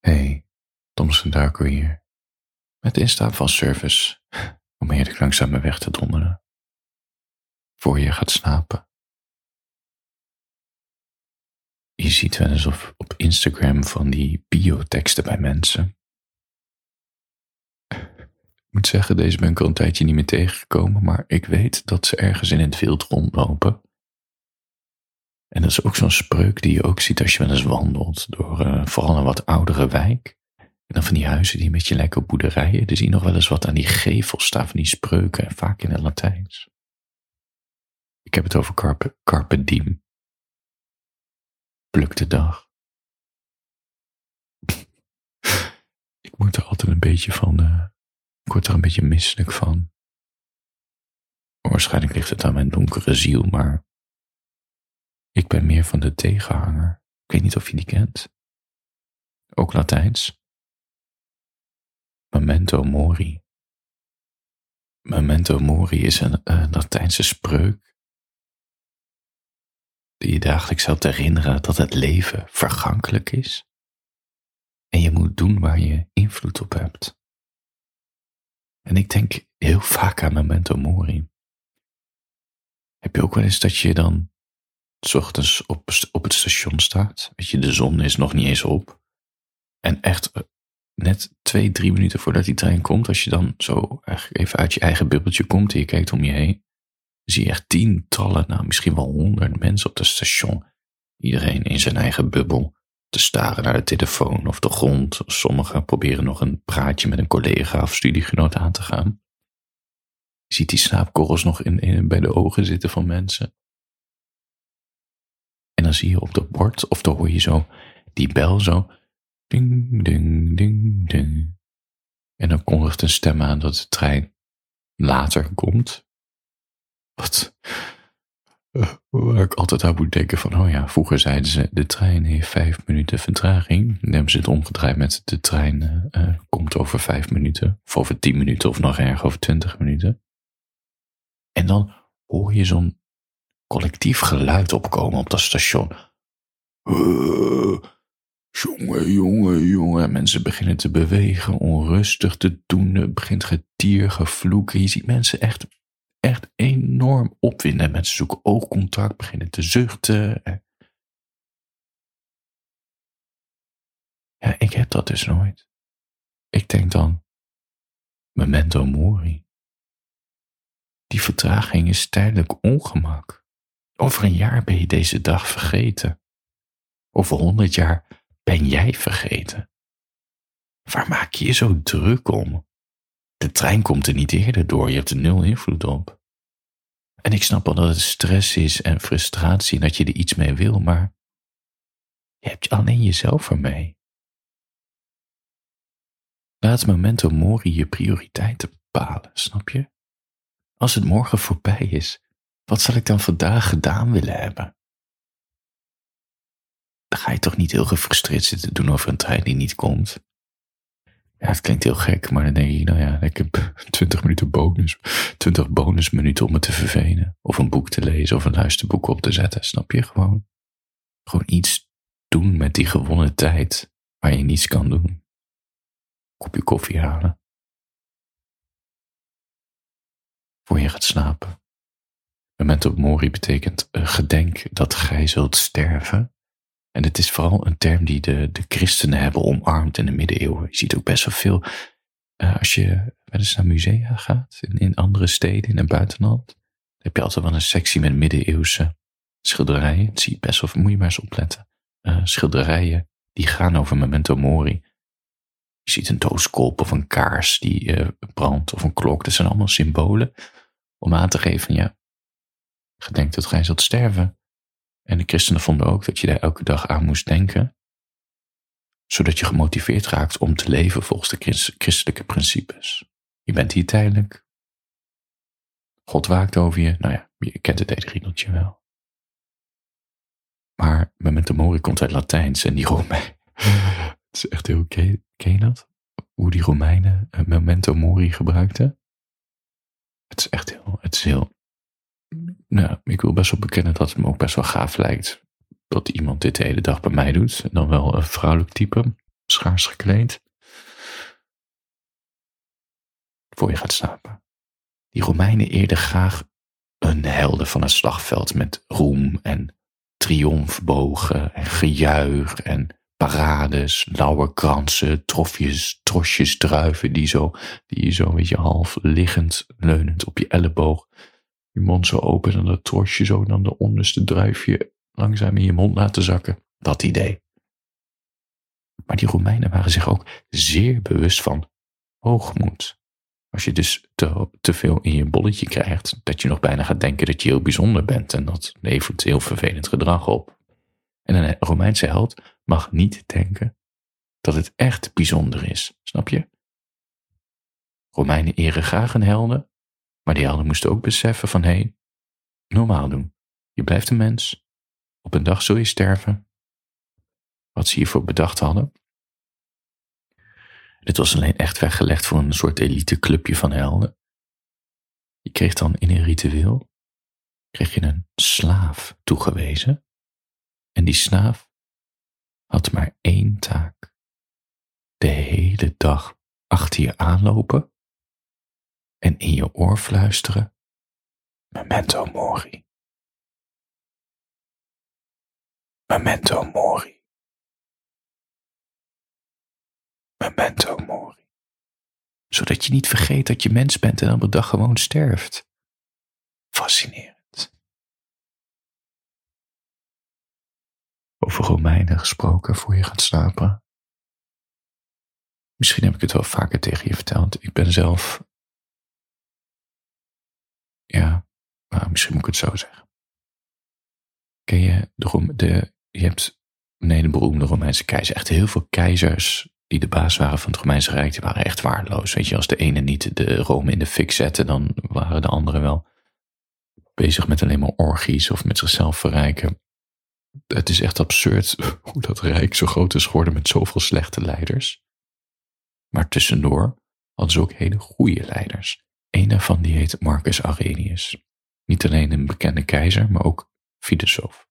Hey, Thomson Darko hier. Met de instaap van service om heerlijk langzaam mijn weg te donderen. Voor je gaat slapen. Je ziet wel eens op, op Instagram van die bioteksten bij mensen. Ik moet zeggen, deze ben ik al een tijdje niet meer tegengekomen, maar ik weet dat ze ergens in het wild rondlopen. En dat is ook zo'n spreuk die je ook ziet als je wel eens wandelt door uh, vooral een wat oudere wijk. En dan van die huizen die een beetje lijken op boerderijen. Er zie nog wel eens wat aan die gevels staan van die spreuken, en vaak in het Latijns. Ik heb het over carpe, carpe diem. Pluk de dag. ik moet er altijd een beetje van, uh, ik word er een beetje misselijk van. Waarschijnlijk ligt het aan mijn donkere ziel, maar ik ben meer van de tegenhanger. Ik weet niet of je die kent. Ook Latijns. Memento mori. Memento mori is een Latijnse spreuk die je dagelijks helpt herinneren dat het leven vergankelijk is en je moet doen waar je invloed op hebt. En ik denk heel vaak aan memento mori. Heb je ook wel eens dat je dan s op, op het station staat. Weet je, de zon is nog niet eens op. En echt eh, net twee, drie minuten voordat die trein komt, als je dan zo even uit je eigen bubbeltje komt en je kijkt om je heen, zie je echt tientallen, nou misschien wel honderd mensen op het station. Iedereen in zijn eigen bubbel te staren naar de telefoon of de grond. Sommigen proberen nog een praatje met een collega of studiegenoot aan te gaan. Je ziet die slaapkorrels nog in, bij de ogen zitten van mensen. Zie je op het bord, of dan hoor je zo die bel zo. Ding, ding, ding, ding. En dan kondigt een stem aan dat de trein later komt. Wat? Uh, waar ik altijd aan moet denken van, oh ja, vroeger zeiden ze, de trein heeft vijf minuten vertraging. Dan hebben ze het omgedraaid met, de trein uh, komt over vijf minuten, of over tien minuten, of nog erger, over twintig minuten. En dan hoor je zo'n collectief geluid opkomen op dat station. Uh, jongen, jongen, jongen. Mensen beginnen te bewegen, onrustig te doen. Er begint getier, gevloeken. Je ziet mensen echt, echt enorm opwinden. Mensen zoeken oogcontact, beginnen te zuchten. Ja, ik heb dat dus nooit. Ik denk dan, memento mori. Die vertraging is tijdelijk ongemak. Over een jaar ben je deze dag vergeten. Over honderd jaar ben jij vergeten. Waar maak je je zo druk om? De trein komt er niet eerder door, je hebt er nul invloed op. En ik snap wel dat het stress is en frustratie en dat je er iets mee wil, maar je hebt alleen jezelf ermee. Laat memento mori je prioriteiten bepalen, snap je? Als het morgen voorbij is, wat zal ik dan vandaag gedaan willen hebben? Dan ga je toch niet heel gefrustreerd zitten doen over een trein die niet komt. Ja, het klinkt heel gek, maar dan denk je, nou ja, ik heb 20 minuten bonus, 20 bonusminuten om me te vervelen. Of een boek te lezen of een luisterboek op te zetten, snap je? Gewoon, gewoon iets doen met die gewonnen tijd waar je niets kan doen. Kopje koffie halen. Voor je gaat slapen. Memento mori betekent uh, gedenk dat gij zult sterven. En het is vooral een term die de, de christenen hebben omarmd in de middeleeuwen. Je ziet ook best wel veel, uh, als je wel eens naar musea gaat, in, in andere steden, in het buitenland, heb je altijd wel een sectie met middeleeuwse schilderijen. Dat zie je best wel, moet je maar eens opletten. Uh, schilderijen die gaan over memento mori. Je ziet een dooskolp of een kaars die brandt of een klok. Dat zijn allemaal symbolen om aan te geven, ja, gedenkt dat gij zult sterven. En de christenen vonden ook dat je daar elke dag aan moest denken, zodat je gemotiveerd raakt om te leven volgens de christelijke principes. Je bent hier tijdelijk. God waakt over je. Nou ja, je kent het riedeltje wel. Maar memento mori komt uit Latijns en die Romeinen. het is echt heel, ken, je dat? Hoe die Romeinen memento mori gebruikten? Het is echt heel, het is heel nou, ik wil best wel bekennen dat het me ook best wel gaaf lijkt dat iemand dit de hele dag bij mij doet. En dan wel een vrouwelijk type. schaars gekleed. Voor je gaat slapen. Die Romeinen eerden graag een helden van het slagveld met roem en triomfbogen en gejuich en parades, lauwerkransen, trofjes, trosjes, druiven die, zo, die zo, weet je, half liggend, leunend op je elleboog, je mond zo open en dat trosje zo dan de onderste druifje langzaam in je mond laten zakken. Dat idee. Maar die Romeinen waren zich ook zeer bewust van hoogmoed. Als je dus te, te veel in je bolletje krijgt, dat je nog bijna gaat denken dat je heel bijzonder bent en dat levert heel vervelend gedrag op. En een Romeinse held mag niet denken dat het echt bijzonder is, snap je? Romeinen eren graag een helden, maar die helden moesten ook beseffen van hé, hey, normaal doen. Je blijft een mens, op een dag zul je sterven. Wat ze hiervoor bedacht hadden. Dit was alleen echt weggelegd voor een soort elite clubje van helden. Je kreeg dan in een ritueel kreeg je een slaaf toegewezen. En die slaaf had maar één taak. De hele dag achter je aanlopen en in je oor fluisteren: Memento mori. Memento mori. Memento mori. Zodat je niet vergeet dat je mens bent en op een dag gewoon sterft. Fascinerend. Over Romeinen gesproken voor je gaat slapen. Misschien heb ik het wel vaker tegen je verteld. Ik ben zelf. Ja, misschien moet ik het zo zeggen. Ken je de, de je hebt nee, de beroemde Romeinse keizer. Echt heel veel keizers die de baas waren van het Romeinse Rijk, die waren echt waardeloos. Weet je, als de ene niet de Rome in de fik zette, dan waren de anderen wel bezig met alleen maar orgies of met zichzelf verrijken. Het is echt absurd hoe dat Rijk zo groot is geworden met zoveel slechte leiders. Maar tussendoor hadden ze ook hele goede leiders. Een daarvan die heet Marcus Aurelius. Niet alleen een bekende keizer, maar ook filosoof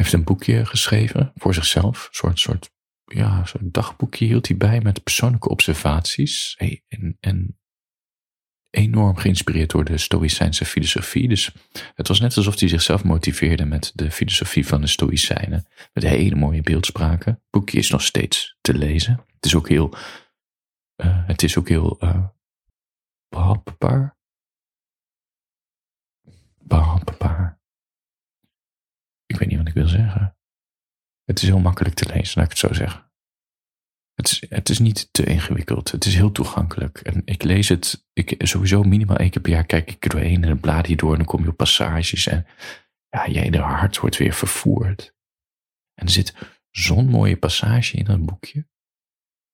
heeft een boekje geschreven voor zichzelf. Een soort, soort ja, zo'n dagboekje hield hij bij met persoonlijke observaties. En, en enorm geïnspireerd door de Stoïcijnse filosofie. Dus het was net alsof hij zichzelf motiveerde met de filosofie van de Stoïcijnen. Met hele mooie beeldspraken. Het boekje is nog steeds te lezen. Het is ook heel, uh, het is ook heel uh, behapbaar. Behapbaar ik weet niet wat ik wil zeggen. Het is heel makkelijk te lezen, laat ik het zo zeggen. Het is, het is niet te ingewikkeld. Het is heel toegankelijk. En ik lees het, ik, sowieso minimaal één keer per jaar kijk ik er doorheen en dan blaad je door en dan kom je op passages en ja, de hart wordt weer vervoerd. En er zit zo'n mooie passage in dat boekje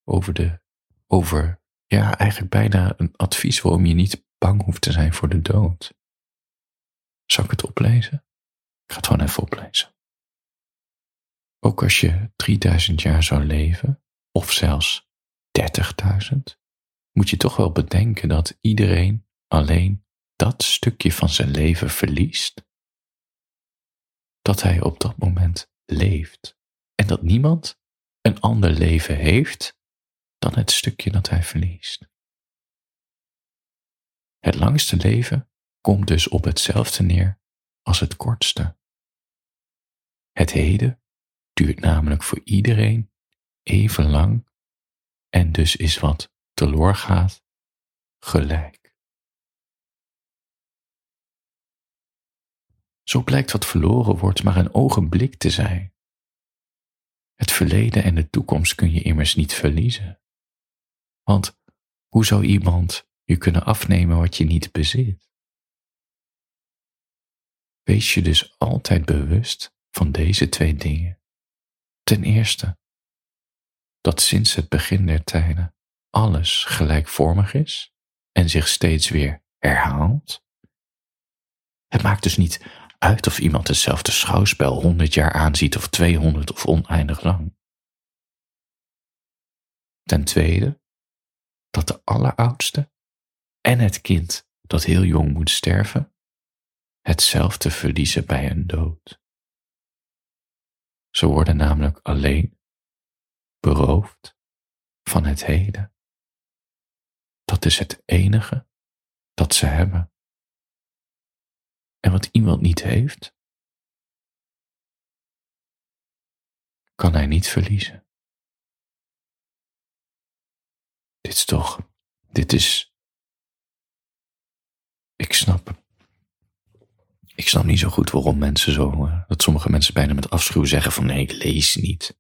over de, over, ja, eigenlijk bijna een advies waarom je niet bang hoeft te zijn voor de dood. Zal ik het oplezen? Ik ga het gewoon even oplezen. Ook als je 3000 jaar zou leven, of zelfs 30.000, moet je toch wel bedenken dat iedereen alleen dat stukje van zijn leven verliest. Dat hij op dat moment leeft. En dat niemand een ander leven heeft dan het stukje dat hij verliest. Het langste leven komt dus op hetzelfde neer als het kortste. Het heden duurt namelijk voor iedereen even lang en dus is wat teloor gaat gelijk. Zo blijkt wat verloren wordt maar een ogenblik te zijn. Het verleden en de toekomst kun je immers niet verliezen. Want hoe zou iemand je kunnen afnemen wat je niet bezit? Wees je dus altijd bewust van deze twee dingen. Ten eerste, dat sinds het begin der tijden alles gelijkvormig is en zich steeds weer herhaalt. Het maakt dus niet uit of iemand hetzelfde schouwspel honderd jaar aanziet of tweehonderd of oneindig lang. Ten tweede, dat de alleroudste en het kind dat heel jong moet sterven, hetzelfde verliezen bij een dood. Ze worden namelijk alleen beroofd van het heden. Dat is het enige dat ze hebben. En wat iemand niet heeft, kan hij niet verliezen. Dit is toch, dit is, ik snap, ik snap niet zo goed waarom mensen zo, uh, dat sommige mensen bijna met afschuw zeggen van nee, ik lees niet.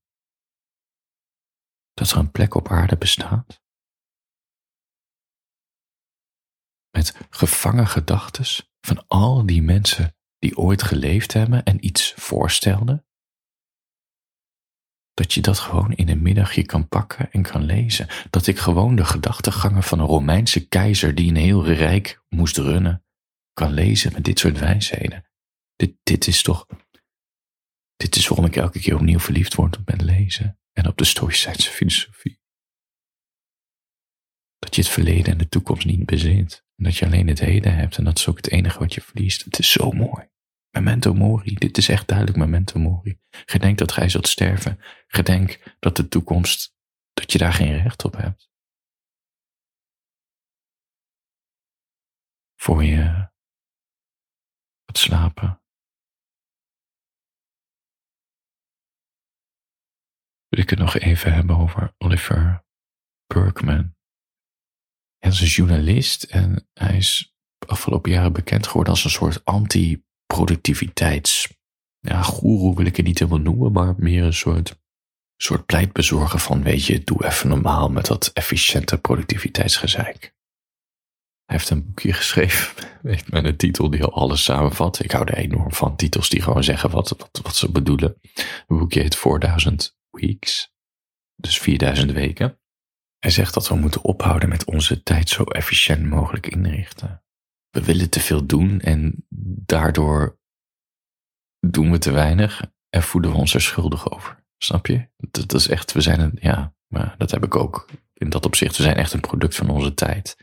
Dat er een plek op aarde bestaat? Met gevangen gedachtes van al die mensen die ooit geleefd hebben en iets voorstelden dat je dat gewoon in een middagje kan pakken en kan lezen. Dat ik gewoon de gedachtegangen van een Romeinse keizer die een heel rijk moest runnen, kan lezen met dit soort wijsheden. Dit, dit is toch. Dit is waarom ik elke keer opnieuw verliefd word op het lezen en op de Stoïcijnse filosofie. Dat je het verleden en de toekomst niet bezit. En dat je alleen het heden hebt en dat is ook het enige wat je verliest. Het is zo mooi. Memento mori, dit is echt duidelijk memento mori. Gedenk dat gij zult sterven. Gedenk dat de toekomst, dat je daar geen recht op hebt. Voor je gaat slapen. Wil ik het nog even hebben over Oliver Berkman. Hij is een journalist en hij is afgelopen jaren bekend geworden als een soort anti productiviteits, ja, goeroe wil ik het niet helemaal noemen, maar meer een soort, soort pleitbezorger van, weet je, doe even normaal met dat efficiënte productiviteitsgezeik. Hij heeft een boekje geschreven met een titel die al alles samenvat. Ik hou er enorm van titels die gewoon zeggen wat, wat, wat ze bedoelen. Een boekje heet 4000 Weeks, dus 4000 weken. Hij zegt dat we moeten ophouden met onze tijd zo efficiënt mogelijk inrichten we willen te veel doen en daardoor doen we te weinig en voelen we ons er schuldig over. Snap je? Dat, is echt, we zijn een, ja, maar dat heb ik ook in dat opzicht. We zijn echt een product van onze tijd.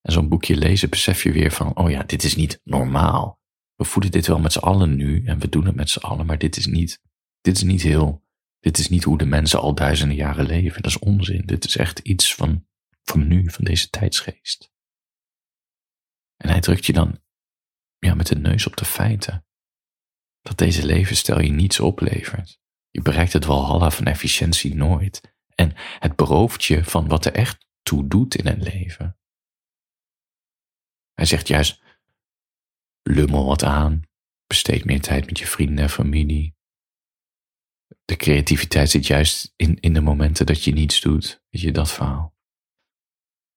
En zo'n boekje lezen besef je weer van, oh ja, dit is niet normaal. We voelen dit wel met z'n allen nu en we doen het met z'n allen, maar dit is niet, dit is niet heel, dit is niet hoe de mensen al duizenden jaren leven. Dat is onzin. Dit is echt iets van, van nu, van deze tijdsgeest. En hij drukt je dan ja, met de neus op de feiten. Dat deze levensstijl je niets oplevert. Je bereikt het walhalla van efficiëntie nooit. En het berooft je van wat er echt toe doet in het leven. Hij zegt juist, lummel wat aan, besteed meer tijd met je vrienden en familie. De creativiteit zit juist in, in de momenten dat je niets doet. Weet je, dat verhaal.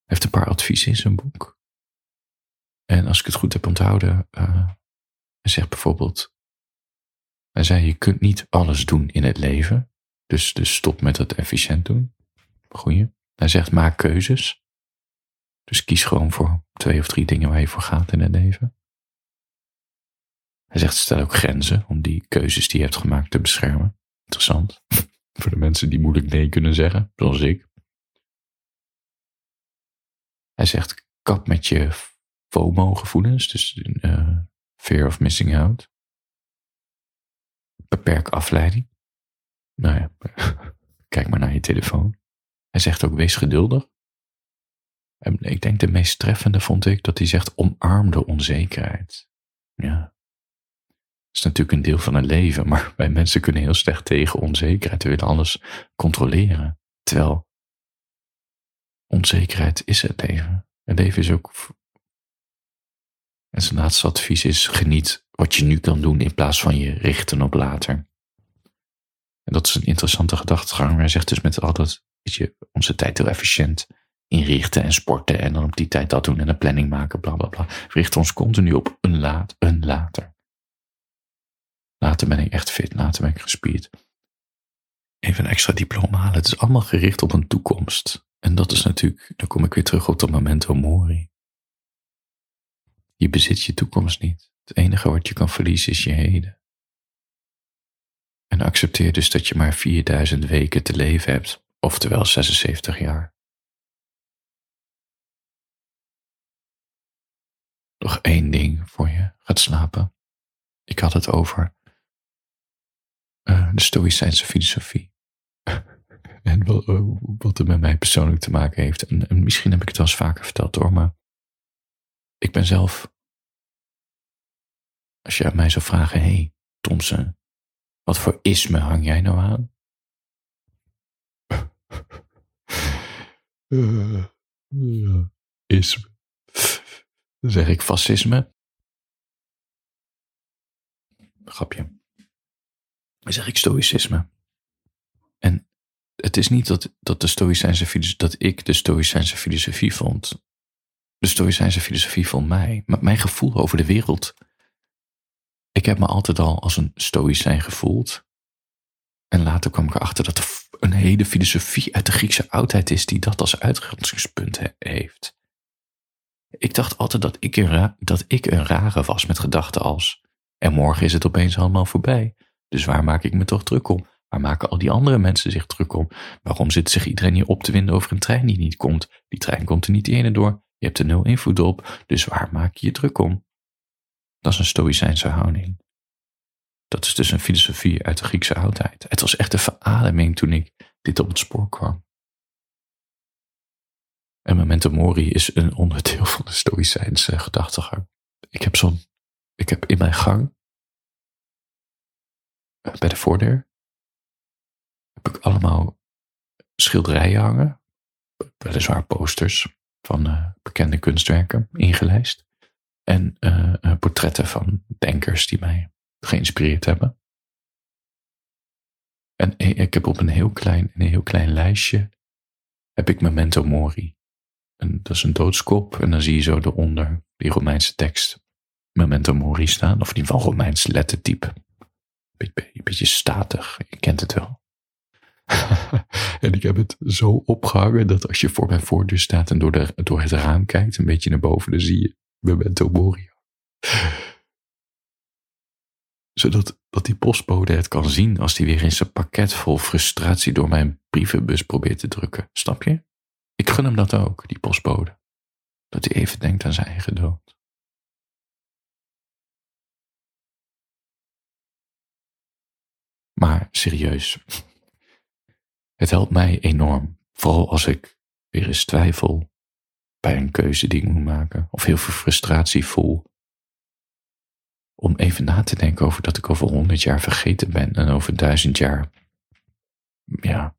Hij heeft een paar adviezen in zijn boek. En als ik het goed heb onthouden, uh, hij zegt bijvoorbeeld, hij zei, je kunt niet alles doen in het leven. Dus, dus stop met het efficiënt doen. Goeie. Hij zegt, maak keuzes. Dus kies gewoon voor twee of drie dingen waar je voor gaat in het leven. Hij zegt, stel ook grenzen om die keuzes die je hebt gemaakt te beschermen. Interessant. voor de mensen die moeilijk nee kunnen zeggen, zoals ik. Hij zegt, kap met je FOMO-gevoelens, dus uh, fear of missing out. Beperk afleiding. Nou ja, kijk maar naar je telefoon. Hij zegt ook, wees geduldig. En ik denk de meest treffende vond ik dat hij zegt, omarm de onzekerheid. Ja. Dat is natuurlijk een deel van het leven, maar wij mensen kunnen heel slecht tegen onzekerheid. We willen alles controleren. Terwijl onzekerheid is het leven. Het leven is ook en zijn laatste advies is: geniet wat je nu kan doen in plaats van je richten op later. En dat is een interessante gedachtegang. Hij zegt dus met al dat, weet je, onze tijd heel efficiënt inrichten en sporten en dan op die tijd dat doen en een planning maken, bla bla bla. We richten ons continu op een, laat, een later. Later ben ik echt fit, later ben ik gespierd. Even een extra diploma halen. Het is allemaal gericht op een toekomst. En dat is natuurlijk, dan kom ik weer terug op dat memento mori. Je bezit je toekomst niet. Het enige wat je kan verliezen is je heden. En accepteer dus dat je maar 4000 weken te leven hebt, oftewel 76 jaar. Nog één ding voor je gaat slapen. Ik had het over uh, de Stoïcijnse filosofie. dat het met mij persoonlijk te maken heeft. En, en misschien heb ik het wel eens vaker verteld hoor, maar ik ben zelf, als je aan mij zou vragen, hé hey, Thompson, wat voor isme hang jij nou aan? Uh, ja, isme. Dan zeg ik fascisme. Grapje. Dan zeg ik stoïcisme. En het is niet dat, dat, de Stoïcijnse filosofie, dat ik de Stoïcijnse filosofie vond. De Stoïcijnse filosofie vond mij. Mijn gevoel over de wereld. Ik heb me altijd al als een Stoïcijn gevoeld. En later kwam ik erachter dat er een hele filosofie uit de Griekse oudheid is die dat als uitgangspunt heeft. Ik dacht altijd dat ik, een dat ik een rare was met gedachten als: en morgen is het opeens allemaal voorbij. Dus waar maak ik me toch druk om? Waar maken al die andere mensen zich druk om? Waarom zit zich iedereen hier op te winden over een trein die niet komt? Die trein komt er niet ene door. Je hebt er nul invloed op, dus waar maak je je druk om? Dat is een stoïcijnse houding. Dat is dus een filosofie uit de Griekse oudheid. Het was echt een verademing toen ik dit op het spoor kwam. En memento mori is een onderdeel van de stoïcijnse gedachtegang. Ik heb zo'n, ik heb in mijn gang, eh, bij de voordeur, heb ik allemaal schilderijen hangen. Weliswaar posters van uh, bekende kunstwerken ingelijst. En uh, portretten van denkers die mij geïnspireerd hebben. En ik heb op een heel klein, een heel klein lijstje heb ik Memento Mori. En dat is een doodskop en dan zie je zo eronder die Romeinse tekst Memento Mori staan. Of ieder geval Romeins lettertype. Beetje, beetje statig, je kent het wel. en ik heb het zo opgehangen dat als je voor mijn voordeur staat en door, de, door het raam kijkt, een beetje naar boven, dan zie je Memento Mori zodat dat die postbode het kan zien als die weer in zijn pakket vol frustratie door mijn brievenbus probeert te drukken. Snap je? Ik gun hem dat ook, die postbode. Dat hij even denkt aan zijn eigen dood. Maar serieus, het helpt mij enorm. Vooral als ik weer eens twijfel bij een keuze die ik moet maken. Of heel veel frustratie voel om even na te denken over dat ik over honderd jaar vergeten ben en over duizend jaar, ja,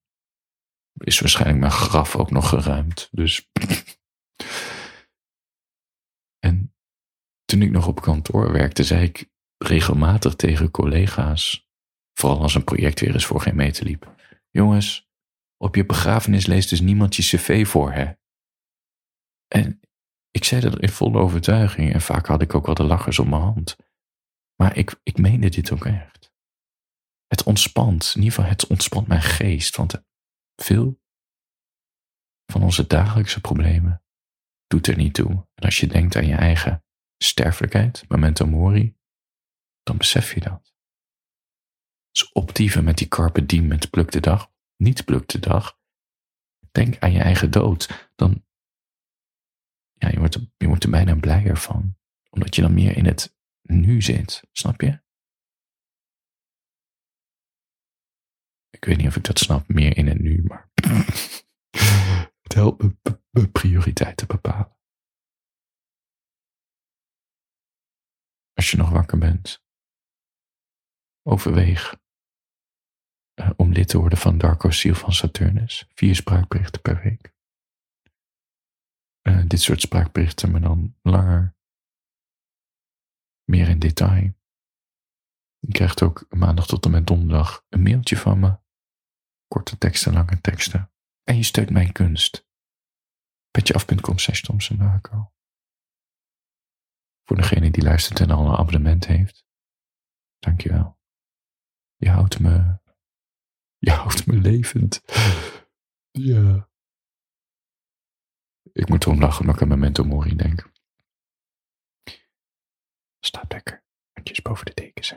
is waarschijnlijk mijn graf ook nog geruimd. Dus. en toen ik nog op kantoor werkte, zei ik regelmatig tegen collega's, vooral als een project weer eens voor geen meter liep: Jongens, op je begrafenis leest dus niemand je cv voor, hè? En ik zei dat in volle overtuiging en vaak had ik ook wel de lachers op mijn hand. Maar ik, ik meende dit ook echt. Het ontspant, in ieder geval het ontspant mijn geest, want veel van onze dagelijkse problemen doet er niet toe. En als je denkt aan je eigen sterfelijkheid, memento mori, dan besef je dat. Dus optieven met die carpe diem met pluk de dag, niet pluk de dag. Denk aan je eigen dood, dan ja, je wordt, je wordt er bijna blijer van. Omdat je dan meer in het nu zit. Snap je? Ik weet niet of ik dat snap, meer in het nu, maar het helpt me prioriteiten bepalen. Als je nog wakker bent, overweeg uh, om lid te worden van Darko Ziel van Saturnus. Vier spraakberichten per week. Uh, dit soort spraakberichten, maar dan langer meer in detail. Je krijgt ook maandag tot en met donderdag een mailtje van me. Korte teksten, lange teksten. En je steunt mijn kunst. Petjeaf.com slash Thompson Voor degene die luistert en al een abonnement heeft. Dankjewel. Je houdt me... Je houdt me levend. Ja. Ik moet erom lachen omdat ik aan Memento Mori denk. Staat lekker. Handjes boven de dekens.